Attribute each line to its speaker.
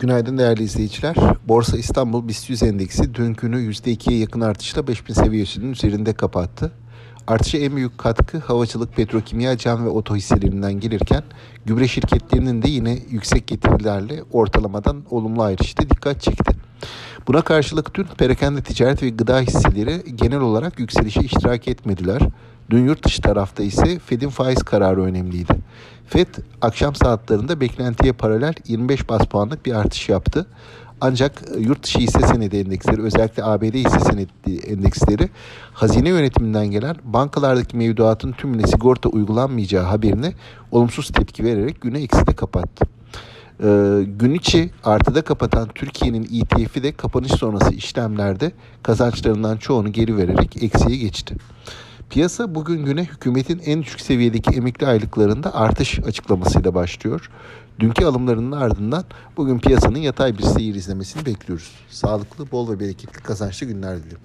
Speaker 1: Günaydın değerli izleyiciler. Borsa İstanbul BIST 100 endeksi dünkünü %2'ye yakın artışla 5000 seviyesinin üzerinde kapattı. Artışa en büyük katkı havacılık, petrokimya, cam ve oto hisselerinden gelirken gübre şirketlerinin de yine yüksek getirilerle ortalamadan olumlu ayrışta dikkat çekti. Buna karşılık dün perakende ticaret ve gıda hisseleri genel olarak yükselişe iştirak etmediler. Dün yurt dışı tarafta ise Fed'in faiz kararı önemliydi. Fed akşam saatlerinde beklentiye paralel 25 bas puanlık bir artış yaptı. Ancak yurt dışı hisse senedi endeksleri özellikle ABD hisse senedi endeksleri hazine yönetiminden gelen bankalardaki mevduatın tümüne sigorta uygulanmayacağı haberine olumsuz tepki vererek güne ekside kapattı. Ee, gün içi artıda kapatan Türkiye'nin ETF'i de kapanış sonrası işlemlerde kazançlarından çoğunu geri vererek eksiye geçti. Piyasa bugün güne hükümetin en düşük seviyedeki emekli aylıklarında artış açıklamasıyla başlıyor. Dünkü alımlarının ardından bugün piyasanın yatay bir seyir izlemesini bekliyoruz. Sağlıklı, bol ve bereketli kazançlı günler dilerim.